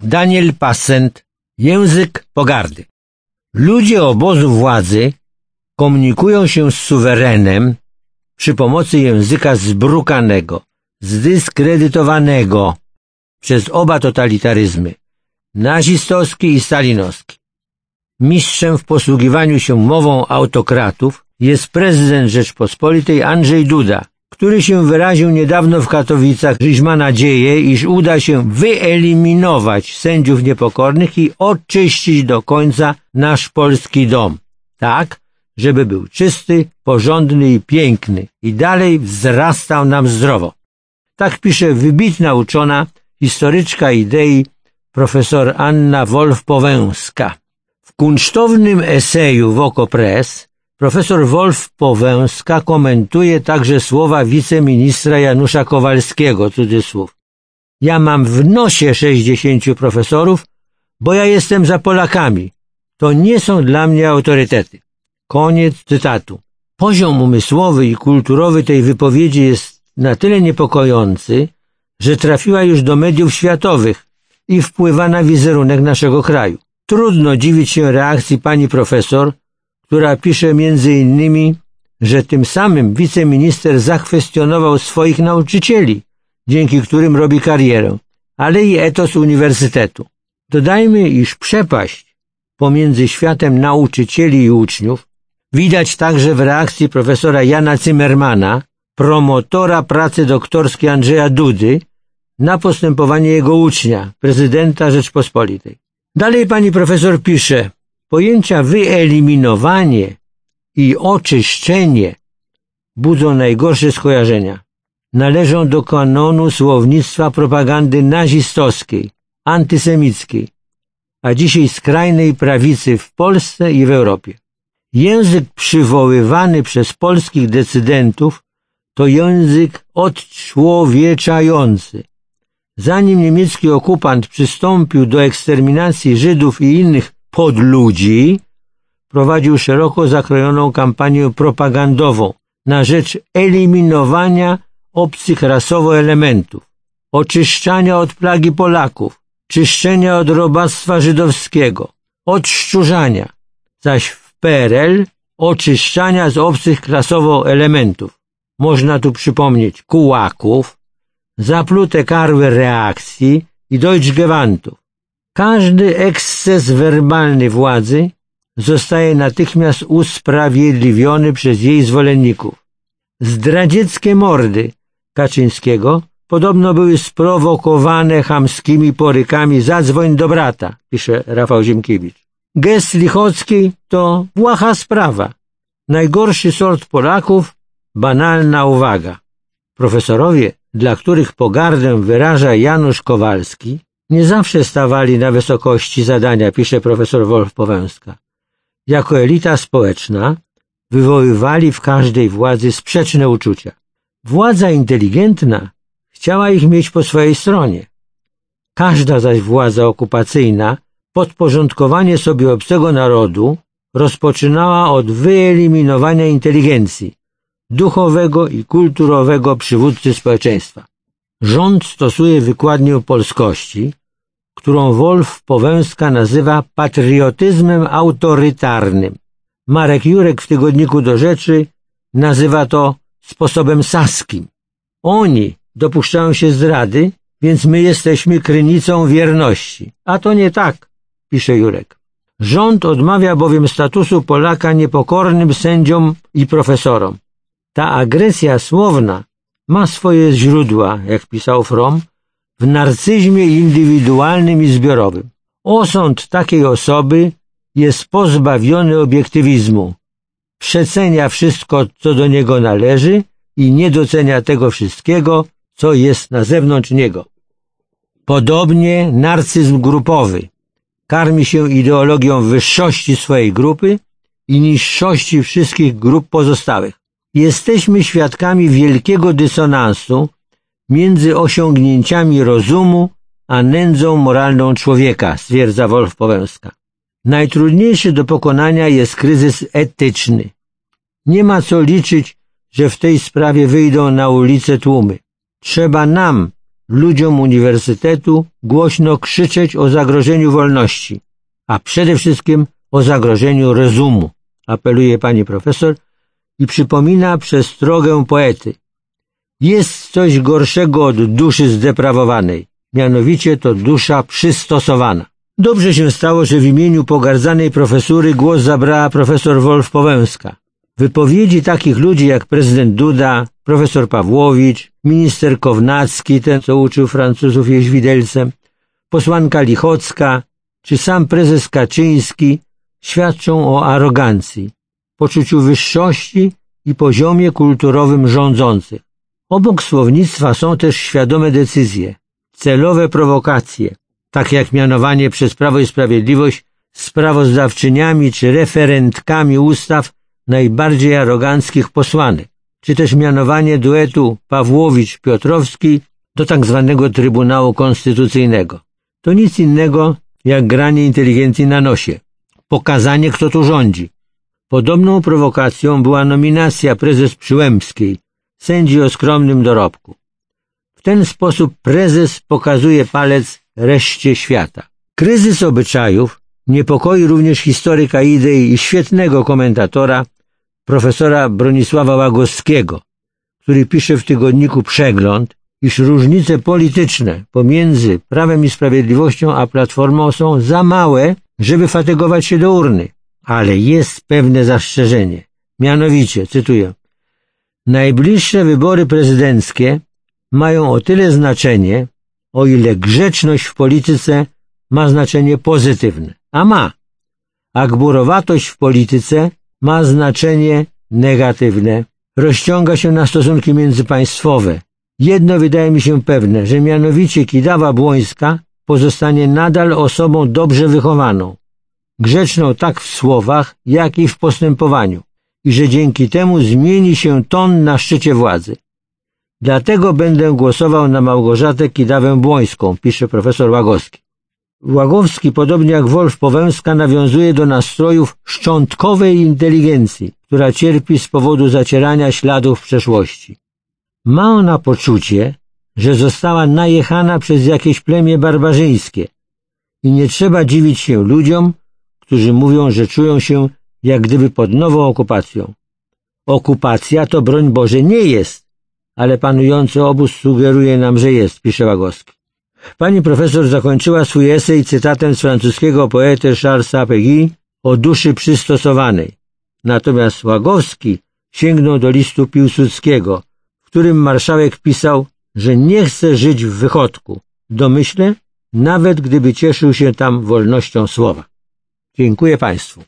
Daniel Passent Język pogardy Ludzie obozu władzy komunikują się z suwerenem przy pomocy języka zbrukanego, zdyskredytowanego przez oba totalitaryzmy, nazistowski i stalinowski. Mistrzem w posługiwaniu się mową autokratów jest prezydent Rzeczpospolitej Andrzej Duda, który się wyraził niedawno w Katowicach, iż ma nadzieję, iż uda się wyeliminować sędziów niepokornych i oczyścić do końca nasz polski dom. Tak, żeby był czysty, porządny i piękny i dalej wzrastał nam zdrowo. Tak pisze wybitna uczona, historyczka idei profesor Anna Wolf-Powęska. W kunsztownym eseju w Oko Press profesor Wolf-Powęska komentuje także słowa wiceministra Janusza Kowalskiego, cudzysłów. Ja mam w nosie sześćdziesięciu profesorów, bo ja jestem za Polakami. To nie są dla mnie autorytety. Koniec cytatu. Poziom umysłowy i kulturowy tej wypowiedzi jest na tyle niepokojący, że trafiła już do mediów światowych i wpływa na wizerunek naszego kraju. Trudno dziwić się reakcji pani profesor, która pisze między innymi, że tym samym wiceminister zakwestionował swoich nauczycieli, dzięki którym robi karierę, ale i etos uniwersytetu. Dodajmy, iż przepaść pomiędzy światem nauczycieli i uczniów widać także w reakcji profesora Jana Zimmermana, promotora pracy doktorskiej Andrzeja Dudy, na postępowanie jego ucznia, prezydenta Rzeczpospolitej. Dalej pani profesor pisze, pojęcia wyeliminowanie i oczyszczenie budzą najgorsze skojarzenia. Należą do kanonu słownictwa propagandy nazistowskiej, antysemickiej, a dzisiaj skrajnej prawicy w Polsce i w Europie. Język przywoływany przez polskich decydentów to język odczłowieczający, Zanim niemiecki okupant przystąpił do eksterminacji Żydów i innych podludzi, prowadził szeroko zakrojoną kampanię propagandową na rzecz eliminowania obcych rasowo elementów, oczyszczania od plagi Polaków, czyszczenia od robactwa żydowskiego, odszczurzania, zaś w PRL oczyszczania z obcych klasowo elementów. Można tu przypomnieć kułaków, zaplute karły reakcji i Deutschgewandtów. Każdy eksces werbalny władzy zostaje natychmiast usprawiedliwiony przez jej zwolenników. Zdradzieckie mordy Kaczyńskiego podobno były sprowokowane chamskimi porykami zadzwoń do brata, pisze Rafał Ziemkiewicz. Gest Lichocki to błaha sprawa. Najgorszy sort Polaków, banalna uwaga. Profesorowie dla których pogardę wyraża Janusz Kowalski, nie zawsze stawali na wysokości zadania, pisze profesor Wolf Powęska. Jako elita społeczna wywoływali w każdej władzy sprzeczne uczucia. Władza inteligentna chciała ich mieć po swojej stronie. Każda zaś władza okupacyjna podporządkowanie sobie obcego narodu rozpoczynała od wyeliminowania inteligencji, duchowego i kulturowego przywódcy społeczeństwa. Rząd stosuje wykładnię polskości, którą Wolf Powęska nazywa patriotyzmem autorytarnym. Marek Jurek w tygodniku do rzeczy nazywa to sposobem saskim. Oni dopuszczają się zdrady, więc my jesteśmy krynicą wierności. A to nie tak, pisze Jurek. Rząd odmawia bowiem statusu Polaka niepokornym sędziom i profesorom. Ta agresja słowna ma swoje źródła, jak pisał Fromm, w narcyzmie indywidualnym i zbiorowym. Osąd takiej osoby jest pozbawiony obiektywizmu. Przecenia wszystko, co do niego należy i nie docenia tego wszystkiego, co jest na zewnątrz niego. Podobnie narcyzm grupowy karmi się ideologią wyższości swojej grupy i niższości wszystkich grup pozostałych. Jesteśmy świadkami wielkiego dysonansu między osiągnięciami rozumu a nędzą moralną człowieka, stwierdza Wolf Powęska. Najtrudniejszy do pokonania jest kryzys etyczny. Nie ma co liczyć, że w tej sprawie wyjdą na ulicę tłumy. Trzeba nam, ludziom uniwersytetu głośno krzyczeć o zagrożeniu wolności, a przede wszystkim o zagrożeniu rozumu, apeluje pani profesor i przypomina przestrogę poety. Jest coś gorszego od duszy zdeprawowanej, mianowicie to dusza przystosowana. Dobrze się stało, że w imieniu pogardzanej profesury głos zabrała profesor Wolf Powęska. Wypowiedzi takich ludzi jak prezydent Duda, profesor Pawłowicz, minister Kownacki, ten co uczył Francuzów jeść widelcem, posłanka Lichocka, czy sam prezes Kaczyński świadczą o arogancji, poczuciu wyższości i poziomie kulturowym rządzących. Obok słownictwa są też świadome decyzje, celowe prowokacje, tak jak mianowanie przez Prawo i Sprawiedliwość sprawozdawczyniami czy referentkami ustaw najbardziej aroganckich posłanek, czy też mianowanie duetu Pawłowicz-Piotrowski do tak zwanego Trybunału Konstytucyjnego. To nic innego jak granie inteligencji na nosie, pokazanie kto tu rządzi. Podobną prowokacją była nominacja prezes Przyłębskiej, sędzi o skromnym dorobku. W ten sposób prezes pokazuje palec reszcie świata. Kryzys obyczajów niepokoi również historyka idei i świetnego komentatora profesora Bronisława Łagowskiego, który pisze w tygodniku Przegląd, iż różnice polityczne pomiędzy Prawem i Sprawiedliwością a Platformą są za małe, żeby fatygować się do urny. Ale jest pewne zastrzeżenie. Mianowicie, cytuję, najbliższe wybory prezydenckie mają o tyle znaczenie, o ile grzeczność w polityce ma znaczenie pozytywne. A ma. A gburowatość w polityce ma znaczenie negatywne. Rozciąga się na stosunki międzypaństwowe. Jedno wydaje mi się pewne, że mianowicie Kidawa Błońska pozostanie nadal osobą dobrze wychowaną, grzeczną tak w słowach, jak i w postępowaniu i że dzięki temu zmieni się ton na szczycie władzy. Dlatego będę głosował na Małgorzatę Kidawę Błońską, pisze profesor Łagowski. Łagowski, podobnie jak Wolf Powęska, nawiązuje do nastrojów szczątkowej inteligencji, która cierpi z powodu zacierania śladów w przeszłości. Ma ona poczucie, że została najechana przez jakieś plemię barbarzyńskie i nie trzeba dziwić się ludziom, którzy mówią, że czują się jak gdyby pod nową okupacją. Okupacja to broń Boże nie jest, ale panujący obóz sugeruje nam, że jest, pisze Łagowski. Pani profesor zakończyła swój esej cytatem z francuskiego poety Charlesa Péguy o duszy przystosowanej. Natomiast Łagowski sięgnął do listu Piłsudskiego, w którym marszałek pisał, że nie chce żyć w wychodku, domyśle, nawet gdyby cieszył się tam wolnością słowa. 并规范书